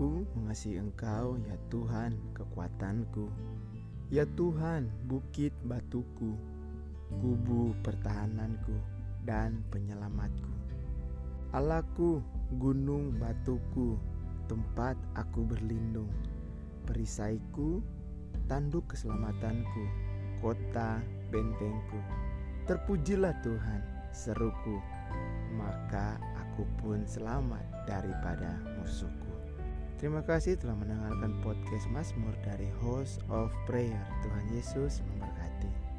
Aku mengasihi Engkau, ya Tuhan, kekuatanku. Ya Tuhan, bukit batuku, kubu pertahananku, dan penyelamatku. Allahku, gunung batuku, tempat aku berlindung, perisaiku, tanduk keselamatanku, kota bentengku. Terpujilah Tuhan, seruku, maka aku pun selamat daripada musuhku. Terima kasih telah mendengarkan podcast Mazmur dari Host of Prayer. Tuhan Yesus memberkati.